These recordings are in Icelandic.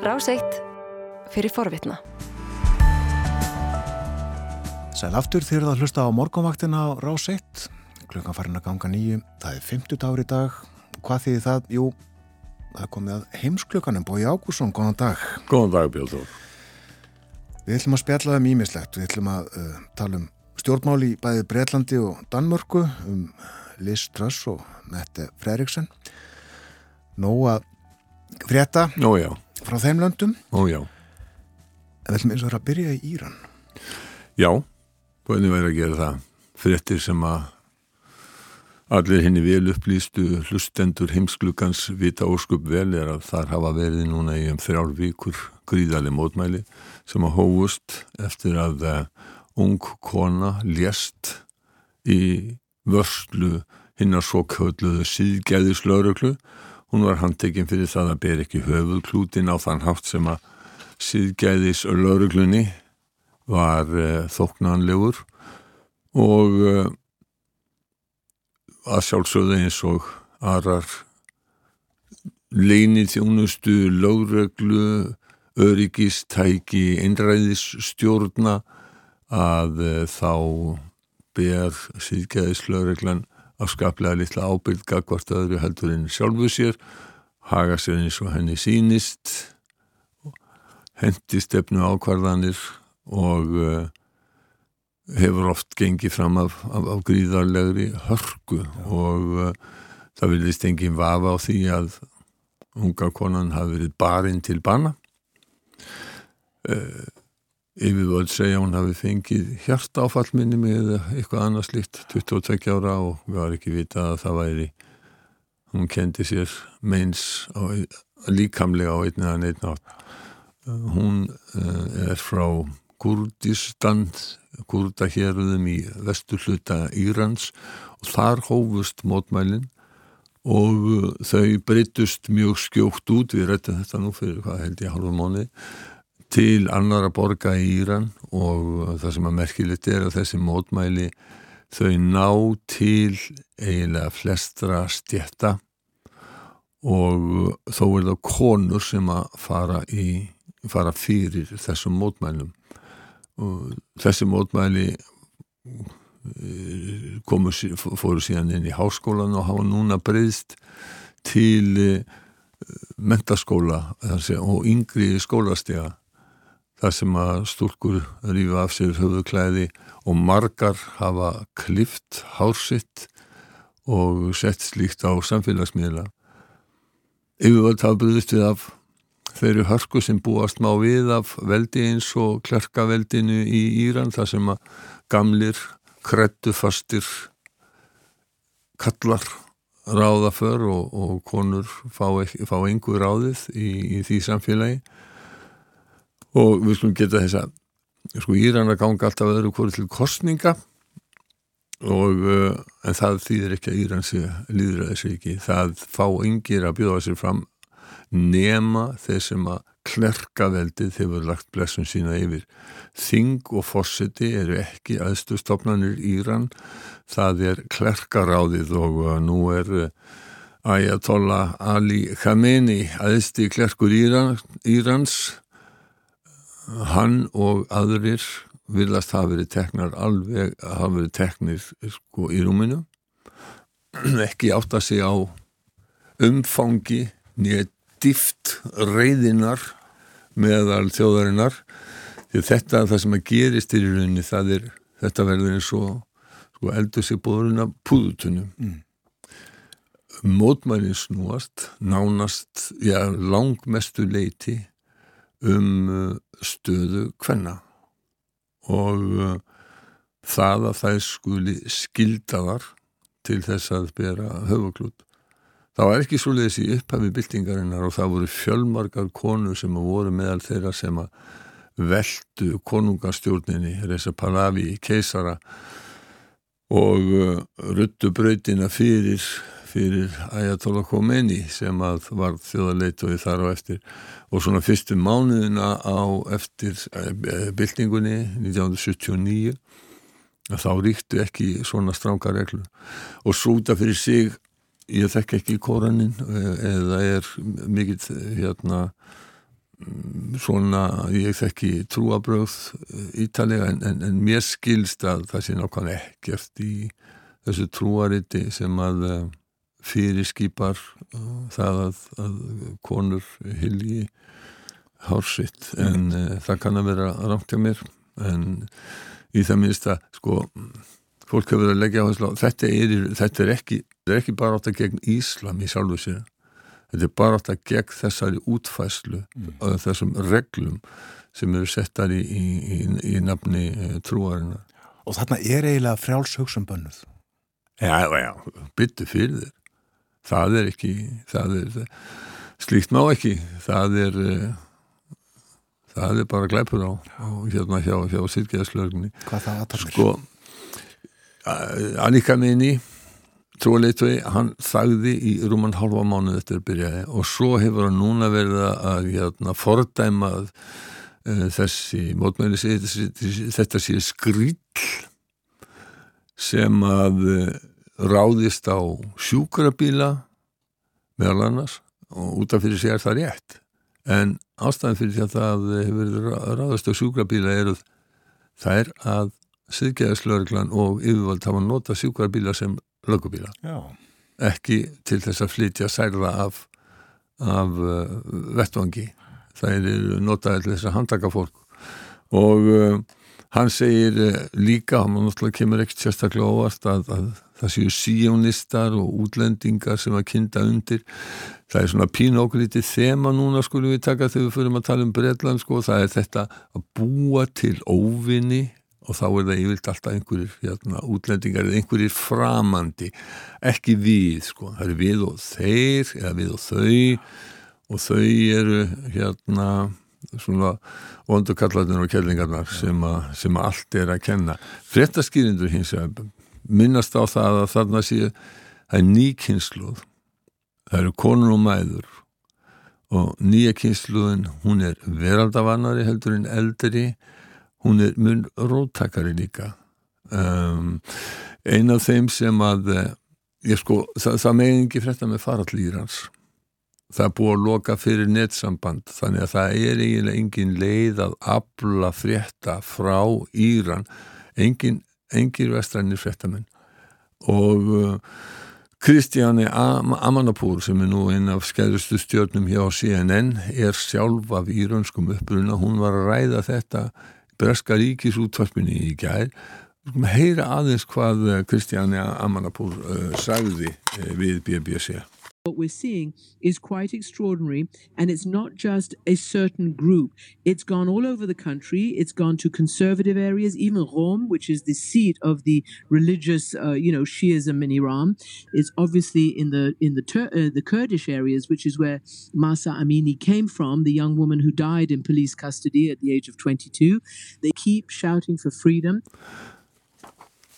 Ráseitt fyrir forvitna. Sæl aftur þér að hlusta á morgunvaktina á Ráseitt. Klukkan farin að ganga nýju. Það er 50 dagur í dag. Hvað þýðir það? Jú, það komið að heimsklukkanum. Bói Ágússon, góðan dag. Góðan dag, Björn. Við ætlum að spjalla um ímislegt. Við ætlum að uh, tala um stjórnmáli í bæði Breitlandi og Danmörku, um Liz Truss og Mette Freriksen. Nó að frétta Ó já, frá þeim löndum. ó já. En við ætlum eins og að byrja í Íran. Já, hvernig væri að gera það? Fréttir sem að allir henni vel upplýstu hlustendur heimsklukans vita óskup vel er að þar hafa verið núna í um þrjár vikur gríðali mótmæli sem að hófust eftir að uh, ung kona lést í vörslu hinnar svo kölluðu síðgæðislauruglu. Hún var handtekinn fyrir það að ber ekki höfuðklútin á þann hátt sem að síðgæðis lauruglunni var uh, þóknanlegur og uh, að sjálfsögðu eins og aðrar leini þjónustu, lögreglu, öryggistæki, einræðisstjórna að uh, þá ber síðgæðislögreglan afskaplega litla ábyrg gagvart öðru heldur en sjálfu sér, haga sér eins og henni sínist, hendi stefnu ákvarðanir og uh, hefur oft gengið fram af, af, af gríðarlegri hörku og uh, það vilist engin vafa á því að unga konan hafi verið barinn til bana. Uh, yfirvöld segja hún hafi fengið hjarta áfallminni með eitthvað annað slíkt 22 ára og varum ekki vita að það væri. Hún kendi sér meins á, líkamlega á einn eða neitt nátt hún uh, er frá Kurdistan Kurdahéruðum í vestur hluta Írans og þar hófust mótmælin og þau breytust mjög skjókt út. Við rættum þetta nú fyrir hvað held ég halva mánu til annara borga í Íran og það sem að merkilegt er að þessi mótmæli þau ná til eiginlega flestra stjætta og þó er það konur sem að fara, í, fara fyrir þessum mótmælum. Og þessi mótmæli komu, fóru síðan inn í háskólan og hafa núna breyðst til mentaskóla og yngri skólastega þar sem að stúlkur rífa af sér höfðuklæði og margar hafa klift hársitt og sett slíkt á samfélagsmiðla. Yfirvöld hafa brúðist við af þeirri hörku sem búast má við af veldi eins og klerkaveldinu í Íran þar sem að gamlir, krettufastir kallar ráða för og, og konur fá, fá einhver ráðið í, í því samfélagi og við skulum geta þess að sko Íran að ganga alltaf öðru hverju til kostninga og uh, en það þýðir ekki að Íran sé líður að þessu ekki. Það fá yngir að bjóða sér fram nema þeir sem að klerkaveldið hefur lagt blessun sína yfir. Þing og fórseti eru ekki aðstu stopnarnir Íran. Það er klerkaráðið og uh, nú er uh, Ayatollah Ali Khamenei aðstu klerkur Íran, Írans hann og aðrir viljast hafa verið teknar alveg hafa verið teknir sko í rúminu. Ekki átt að segja á umfangi nýja dýft reyðinar meðal þjóðarinnar. Því þetta það sem að gerist í rauninni það er þetta verður eins og sko, eldur sig búðurinn af púðutunum mm. mótmælinn snúast nánast, já, langmestu leiti um stöðu hvenna og uh, það að það skuli skildaðar til þess að bera höfuklút. Það var ekki svo leiðis í upphafi byltingarinnar og það voru fjölmargar konur sem voru meðal þeirra sem að veldu konungastjórninni, Reza Pahlavi, keisara og uh, ruttu brautina fyrir fyrir Ayatollah Khomeini sem að var þjóðarleitoði þar á eftir. Og svona fyrstu mánuðina á eftir byltingunni 1979 þá ríktu ekki svona stránga reglu og súta fyrir sig ég þekk ekki kóranin eða er mikill hérna svona, ég þekki trúabröð ítalega en, en, en mér skilst að það sé nákvæmlega ekkert í þessu trúariti sem að fyrirskipar uh, það að, að konur hilji hársitt en uh, það kann að vera rámt hjá mér. En í það minnst að sko fólk hefur verið að leggja á þessu þetta er, þetta er ekki, þetta ekki bara átt að gegn Íslam í sjálfu sér. Þetta er bara átt að gegn þessari útfæslu mm. og þessum reglum sem eru settar í, í, í, í nafni e, trúarinnar. Og þarna er eiginlega frjálshauksum bönnuð. Já, já, byttu fyrir þér það er ekki það er, slíkt má ekki það er e, það er bara gleipur á og hérna hjá, hjá sýrgeðslögninni Hvað það aðtarnir? Sko Annika minni trúleitvei, hann þagði í rúman halva mánuð eftir að byrjaði og svo hefur hann núna verið að hérna, fordæma uh, þessi mótmæli þetta sé skrýll sem að uh, ráðist á sjúkrabíla meðal annars og út af fyrir sig er það rétt. En ástæðan fyrir því að það hefur ráðist á sjúkrabíla er að það er að siðgeðaslörglan og yfirvald hafa nota sjúkrarbíla sem lögubíla ekki til þess að flytja særða af, af uh, vettvangi. Það er notaði til þess að handtaka fólk. Og uh, hann segir uh, líka, hann náttúrulega kemur ekkert sérstaklega óvart að, að það séu síjónistar og útlendingar sem að kynna undir. Það er svona pínókrítið þema núna skulum við taka þegar við fyrir að tala um Breitland sko, það er þetta að búa til óvinni og þá er það yfirlt alltaf einhverjir hérna, útlendingar eða einhverjir framandi. Ekki við sko, það eru við og þeir eða við og þau. Og þau eru hérna svona vondukallarnir og kellingarnar sem, sem að allt er að kenna. Frettaskýrindur hins að minnast á það að þarna sé það er ný kynsluð það eru konur og mæður. Og nýja kynsluðin hún er veraldavannari heldur en eldri. Hún er mun róttakari líka. Um, ein af þeim sem að eh, ég sko, það, það megin ekki frétta með farallýrans það er búið að loka fyrir nettsamband þannig að það er eiginlega engin leið að abla frétta frá Íran. Engin, engin vestrænir fréttamenn. Og uh, Kristjáni Am Amanapúr sem er nú einn af skæðustu stjórnum hjá CNN er sjálf af íraunskum uppruna, hún var að ræða þetta breska ríkisútvarpinni í gær. Heyra aðeins hvað Kristjánja Amanapúr uh, sagði uh, við BBC What we're seeing is quite extraordinary, and it's not just a certain group. It's gone all over the country. It's gone to conservative areas, even Rome, which is the seat of the religious, uh, you know, Shiism in Iran. It's obviously in the in the Tur- uh, the Kurdish areas, which is where Masa Amini came from, the young woman who died in police custody at the age of 22. They keep shouting for freedom.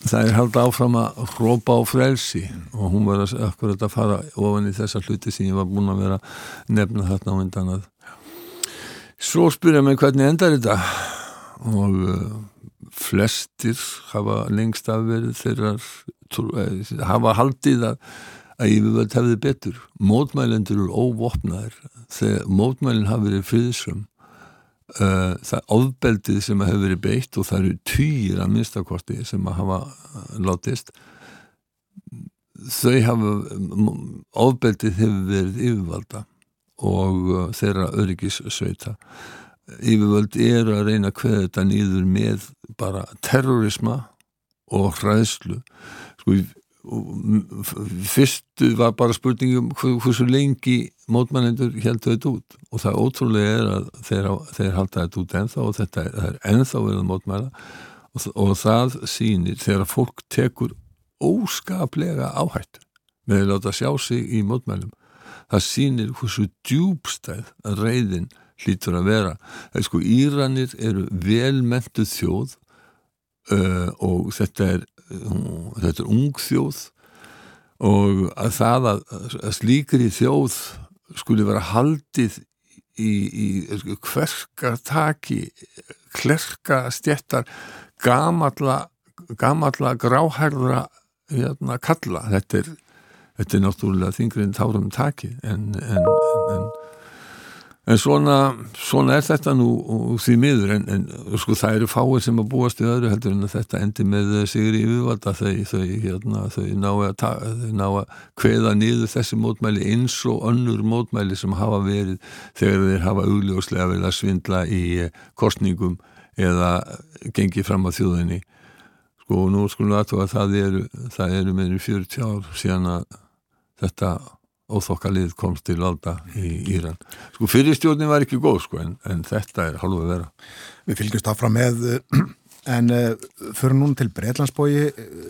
Það er held áfram að hrópa á frelsi og hún var að, að fara ofan í þessa hluti sem ég var búin að vera nefna þarna á undan að svo spyrja mig hvernig endar þetta? Og uh, flestir hafa lengst af verið þeirra uh, hafa haldið að að yfirvöld hefði betur. Mótmælendur eru óvopnaðir. Þegar mótmælinn hafi verið friðsum Uh, það ofbeldið sem hefur verið beitt og það eru týr að minnstakorti sem að hafa uh, látist þau hafa ofbeldið hefur verið yfirvalda og uh, þeirra öryggissauta yfirvöld eru að reyna að hveða þetta nýður með bara terrorisma og hræðslu. Sko fyrstu var bara spurningum hversu lengi mótmannendur heldur þetta út. Og það ótrúlega er að þeir, þeir halda þetta út ennþá og þetta er, ennþá verið mótmæla. Og, og það sýnir þegar fólk tekur óskaplega áhætt með að láta sjá sig í mótmælum það sýnir hversu djúbstæð reyðin hlýtur að vera. Er sko Íranir eru velmentuð þjóð uh, og þetta er þetta er ung þjóð og að það að, að slíkri þjóð skuli vera haldið í, í hverkartaki klerka stjettar gamalla gamalla gráhærra hérna, kalla. Þetta er, þetta er náttúrulega þingriðin tárum taki en, en, en En svona, svona er þetta nú því miður en, en sko það eru fáir sem að búast í öðru heldur en að þetta endi með sigri yfirvalda þau, þau, hérna, þau ná að, að kveða niður þessi mótmæli eins og önnur mótmæli sem hafa verið þegar þeir hafa augljóslega verið að svindla í eh, kostningum eða gengið fram á þjóðinni. Sko nú skulum við aðtóa að það eru, það eru meðin 40 ár síðan að þetta óþokkalið komst til valda í Íran. Sko fyrirstjórnin var ekki góð sko en, en þetta er halvu að vera. Við fylgjumst áfram með en uh, fyrir núna til Breitlandsbói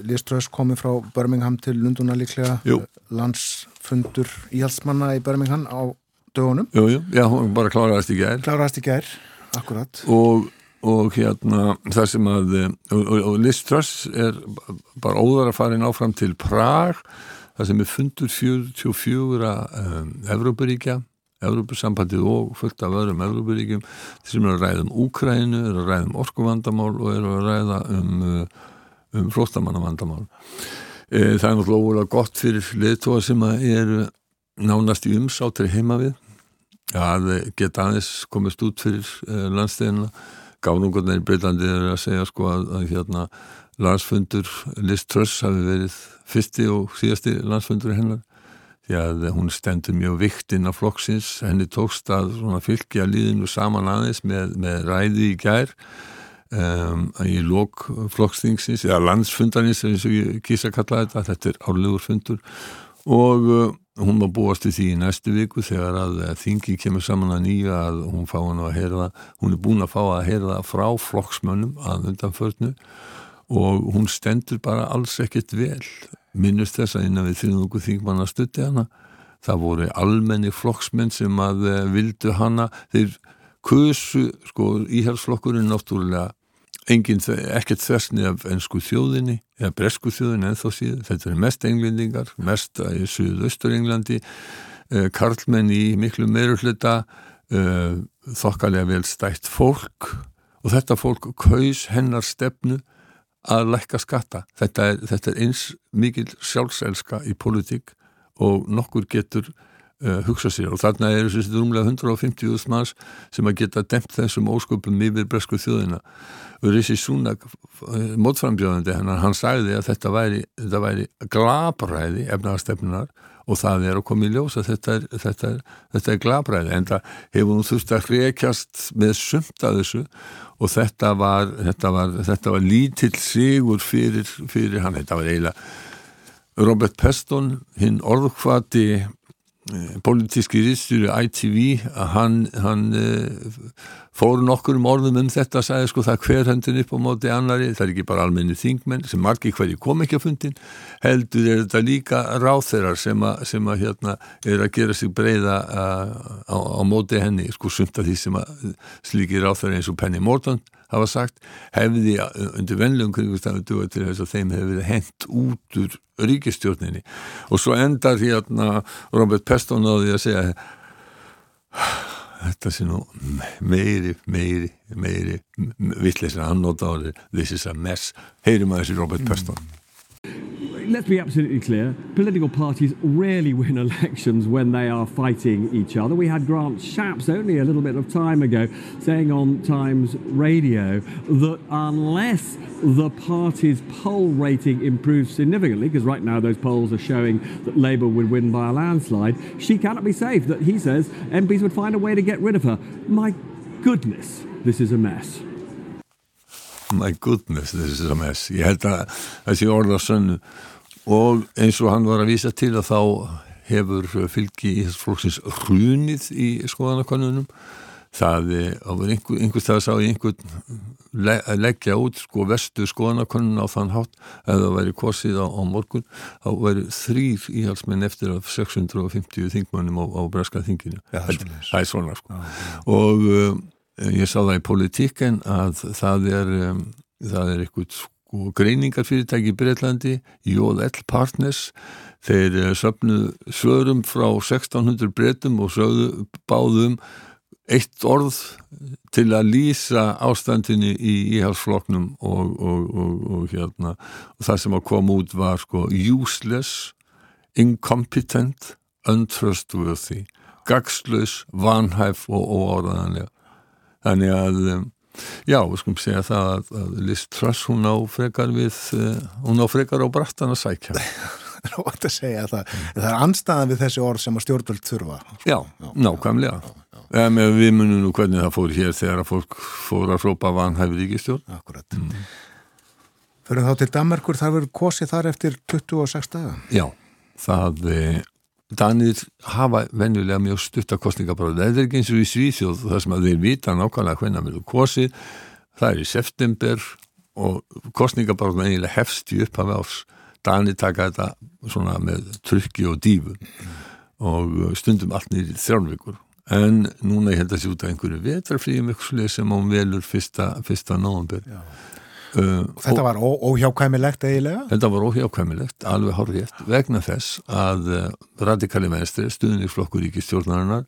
Liströðs komið frá Birmingham til Lunduna líklega jú. landsfundur íhalsmanna í Birmingham á dögunum. Jú, jú, já, hún bara kláraðist í gær. Kláraðist í gær, akkurat. Og og hérna það sem að og, og, og Liströðs er bara óðar að fara inn áfram til Prag það sem er fundur 44 um, Evrópuríkja Evrópusambandið og fullt af öðrum Evrópuríkjum sem er að ræða um Úkrænu, er að ræða um orkuvandamál og er að ræða um, uh, um flóttamannavandamál. E, það er náttúrulega ógulega gott fyrir leðtóa sem er nánast í umsátri heima við að geta aðeins komist út fyrir uh, landstegina. Gáðungurnar í Breitlandi er að segja sko að, að hérna landsfundur Liz Truss hafi verið fyrsti og síðasti landsfundur hennar því að hún stendur mjög vikt inn á flokksins, henni tókst að fylgja líðinu saman aðeins með, með ræði í gær um, í lók flokksþingsins eða landsfundarins eins og ég kýsa að kalla þetta, þetta er árlegur fundur. Og uh, hún má búast í því í næstu viku þegar að þingi kemur saman að nýja að hún fá hann að heyra það, hún er búin að fá að heyra það frá flokksmönnum að undanförnu og hún stendur bara alls ekkert vel. Minnust þess að innan við þrjúðungu þingmann að stutti hana. Það voru almenni flokksmenn sem að eh, vildu hana. Þeir kusu, sko, íhjálpsflokkurinn náttúrulega. Engin, ekkert þversni af ennsku þjóðinni eða bresku þjóðinni en þó síðan þetta er mest englendingar, mest í Suðaustur Englandi eh, karlmenn í miklu meirulita eh, þokkalega vel stætt fólk. Og þetta fólk kaus hennar stefnu að lækka skatta. Þetta er, þetta er eins mikil sjálfselska í politík og nokkur getur uh, hugsað sér. Og þarna er þessi rúmlega 150.000 manns sem að geta demt þessum ósköpum yfir bresku þjóðina. Rissi Súnak uh, mótframbjöðandi hennar, hann sagði að þetta væri, þetta væri glabræði efnaðarstefnunar og það er að koma í ljós að þetta er, þetta er, þetta er glabræði en það hefur nú þurft að hrekjast með sumt að þessu og þetta var, þetta var, þetta var lítill sigur fyrir, fyrir hann, þetta var eiginlega Robert Peston, hinn orðkvati politíski rýstjóri ITV hann, hann uh, fór nokkur um orðum um þetta og sagði sko það hver hendin upp á móti annari það er ekki bara almenni þingmenn sem margi hverji kom ekki að fundin heldur er þetta líka ráþeirar sem að, sem að hérna er að gera sig breyða uh, á, á móti henni sko sumt af því sem að slíki ráþeirar eins og Penny Morton hafa sagt hefði undir vennlegum kringustafn duða til þess að þeim hefði verið hent út úr ríkistjórninni og svo endar hérna Robert Peston á því að segja þetta sé nú meiri, meiri, meiri vittleysir að hann nota á því this is a mess, heyrim að þessi Robert Peston let's be absolutely clear political parties rarely win elections when they are fighting each other. We had Grant Shapps only a little bit of time ago saying on Times Radio that unless the party's poll rating improves significantly, because right now those polls are showing that Labour would win by a landslide, she cannot be safe. That he says MPs would find a way to get rid of her. My goodness, this is a mess. My goodness, this is a mess. Ég held að þessi orða sönnu og eins og hann var að vísa til að þá hefur fylgi í þess flóksins hrunið í skoðanakonunum það er einhver, einhvers það sá í einhvern leggja út sko vestu skoðanakonun á þann hátt. Ef það væri korsið á, á morgun þá væri þrýr íhalsmenn eftir af 650 þingmannum á, á Breska þinginu. Það er svona sko. Og um, ég sá það í politíken að það er um, það er eitthvað sko greiningarfyrirtæki í Breitlandi, J.L. Partners, þeir eh, söfnuð svörum frá 1600 breytum og sögðu báðum eitt orð til að lýsa ástandinni í íhalsfloknum og, og, og, og hérna og það sem að koma út var sko useless, incompetent, untrustworthy gagslaus, vanhæf og óáraðanlega. Þannig að, um, já, við skulum segja það að, að Liz Truss, hún á frekar við, uh, hún á frekar á brattan að sækja. Það er ótt að segja að það, það er anstæðan við þessi orð sem að stjórnvöld þurfa. Já, nákvæmlega. Um, við munum nú hvernig það fór hér þegar að fólk fór að hrópa vanhæfið ríkistjórn. Akkurat. Mm. Fyrir þá til Danmarkur, það verður kosið þar eftir 26 daga? Já, það... Eh, Danir hafa venjulega mjög stuttakostningabráð það er ekki eins og í Svíþjóð þar sem að þeir vita nákvæmlega hvernig verður kosið. Það er í september og kostningabráð venjulega hefst í upphafi árs. Danir taka þetta svona með trykki og dífu og stundum allt nýrið þrjálfvíkur en núna ég held að sé út af einhverju vetrafríum sem án velur fyrsta, fyrsta nógambur Uh, þetta var óhjákvæmilegt eiginlega? Þetta var óhjákvæmilegt, alveg horrið vegna þess að uh, radikali venstri, stuðnisflokkur í stjórnarinnar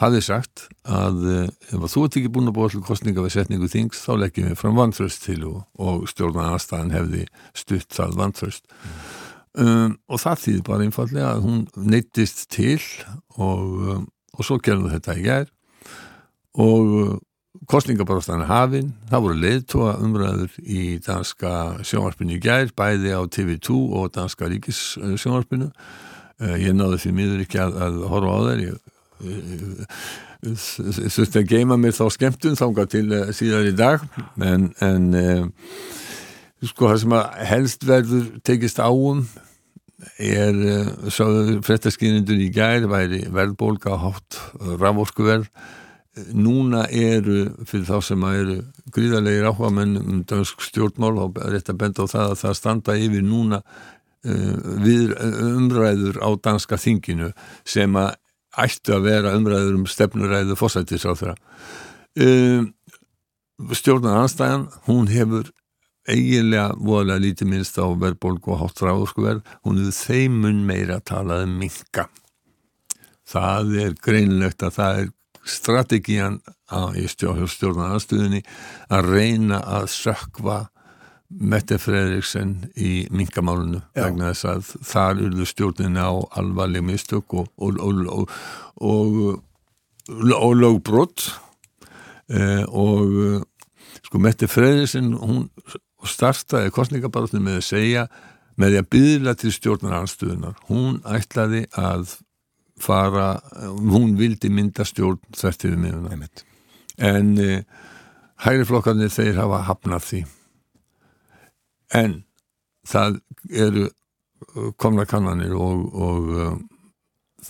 hafði sagt að uh, ef þú ert ekki búin að búa til kostninga við setningu þings þá leggjum við fram vantröst til og, og stjórnarnarstaðan hefði stutt það vantröst mm. um, og það þýði bara einfallega að hún neittist til og, um, og svo gerðum þetta í gær og kostningabarastan hafinn, það voru leiðtóa umræður í danska sjónvarpinu í gær, bæði á TV2 og danska ríkis sjónvarpinu eh, ég náðu því miður ekki að, að horfa á þeir ég þurfti að geima mér þá skemmtun þánga til eh, síðar í dag. En, en eh, sko það sem að helst verður tekist áum er, sáðu frettaskýrindur í gær væri verðbólka hátt raforkuverð núna eru fyrir þá sem eru gríðarlegir áhuga menn um dansk stjórnmál og rétt að benda á það að það standa yfir núna uh, við umræður á danska þinginu sem að ættu að vera umræður um stefnuræðu þeirra uh, stjórnar anstæðan hún hefur eiginlega voðalega lítið minnst á verðbólgu og hátt ráðskuverð hún hefur þeimun meira talað um minka. Það er greinlegt að það er strategían í stjórnarnastuðinni að reyna að sökva Mette Fredriksen í minkamálunu vegna þess að þar urðu stjórnina á alvarleg mistök og, og, og, og lögbrott eh, og sko Mette Fredriksen hún startaði kostningabarotinu með að segja með því að byðla til stjórnarnastuðinar hún ætlaði að fara, hún vildi mynda stjórn til við miðuna en e, hægriflokkarnir þeir hafa hafnað því. En það eru uh, komna kannanir og, og uh,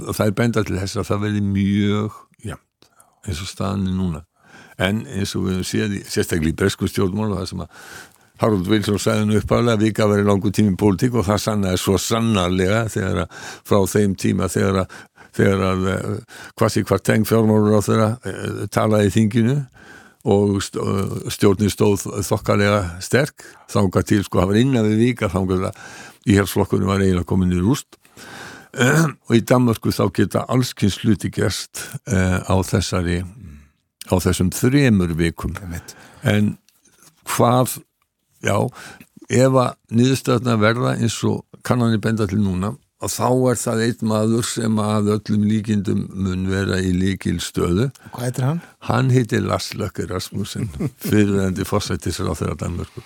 það er benda til þess að það verði mjög jæmt eins og staðinni núna. En eins og við séum sérstaklega í bresku stjórnmál og það sem að Harald Wilson sæði nú uppálega að vika verið langu tími pólitík og það sannaði svo sannarlega þegar að frá þeim tíma þegar að þegar að kvasi eh, hvart teng fjármálur á þeirra eh, talaði í þinginu og eh, stjórnir stóð þokkalega sterk. Þángar til sko að vera innan við vika þángar að íhjálpsflokkurinn var eiginlega komin í rúst. Og í Danmarku þá geta allskynns sluti gerst á þessari á þessum þremur vikum. En hvað já, ef að niðurstöðna verða eins og kannanir benda til núna og þá er það einn maður sem að öllum líkindum mun vera í líkil stöðu. Hvað heitir hann? Hann heitir Lars Lökke Rasmussen, fyrirvendi fórsættisar á þeirra Danmörku.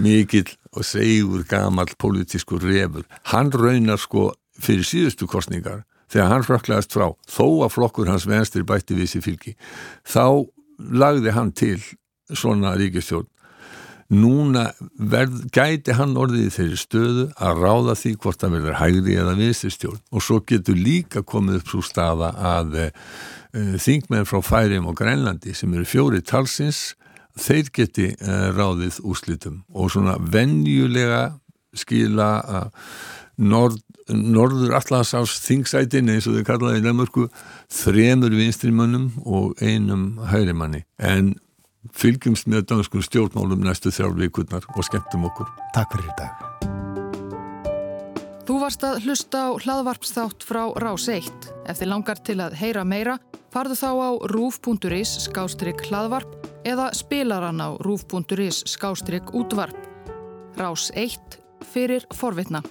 Mikil og segur gamal politískur refur. Hann raunar sko fyrir síðustu kostningar þegar hann frökklaðist frá, þó að flokkur hans venstri bætti við sér fylgi, þá lagði hann til svona ríkistjórn núna verð, gæti hann orðið í þeirri stöðu að ráða því hvort það verður hægri eða viðstistjórn og svo getur líka komið upp svo staða að e, þingmenn frá Færim og Grænlandi sem eru fjóri talsins þeir geti e, ráðið úslitum og svona venjulega skila að Nord, norður allansás þingsætin eins og þau kallaði í Lemurku þremur vinstrimönnum og einum hægrimanni en fylgjumst með danskum stjórnmálum næstu þrjár vikurnar og skemmtum okkur. Takk fyrir í dag. Þú varst að hlusta á hlaðvarpsþátt frá Rás 1. Ef þið langar til að heyra meira, farðu þá á rúf.is skástrygg hlaðvarp eða spilaran á rúf.is skástrygg útvarp. Rás 1 fyrir forvitna.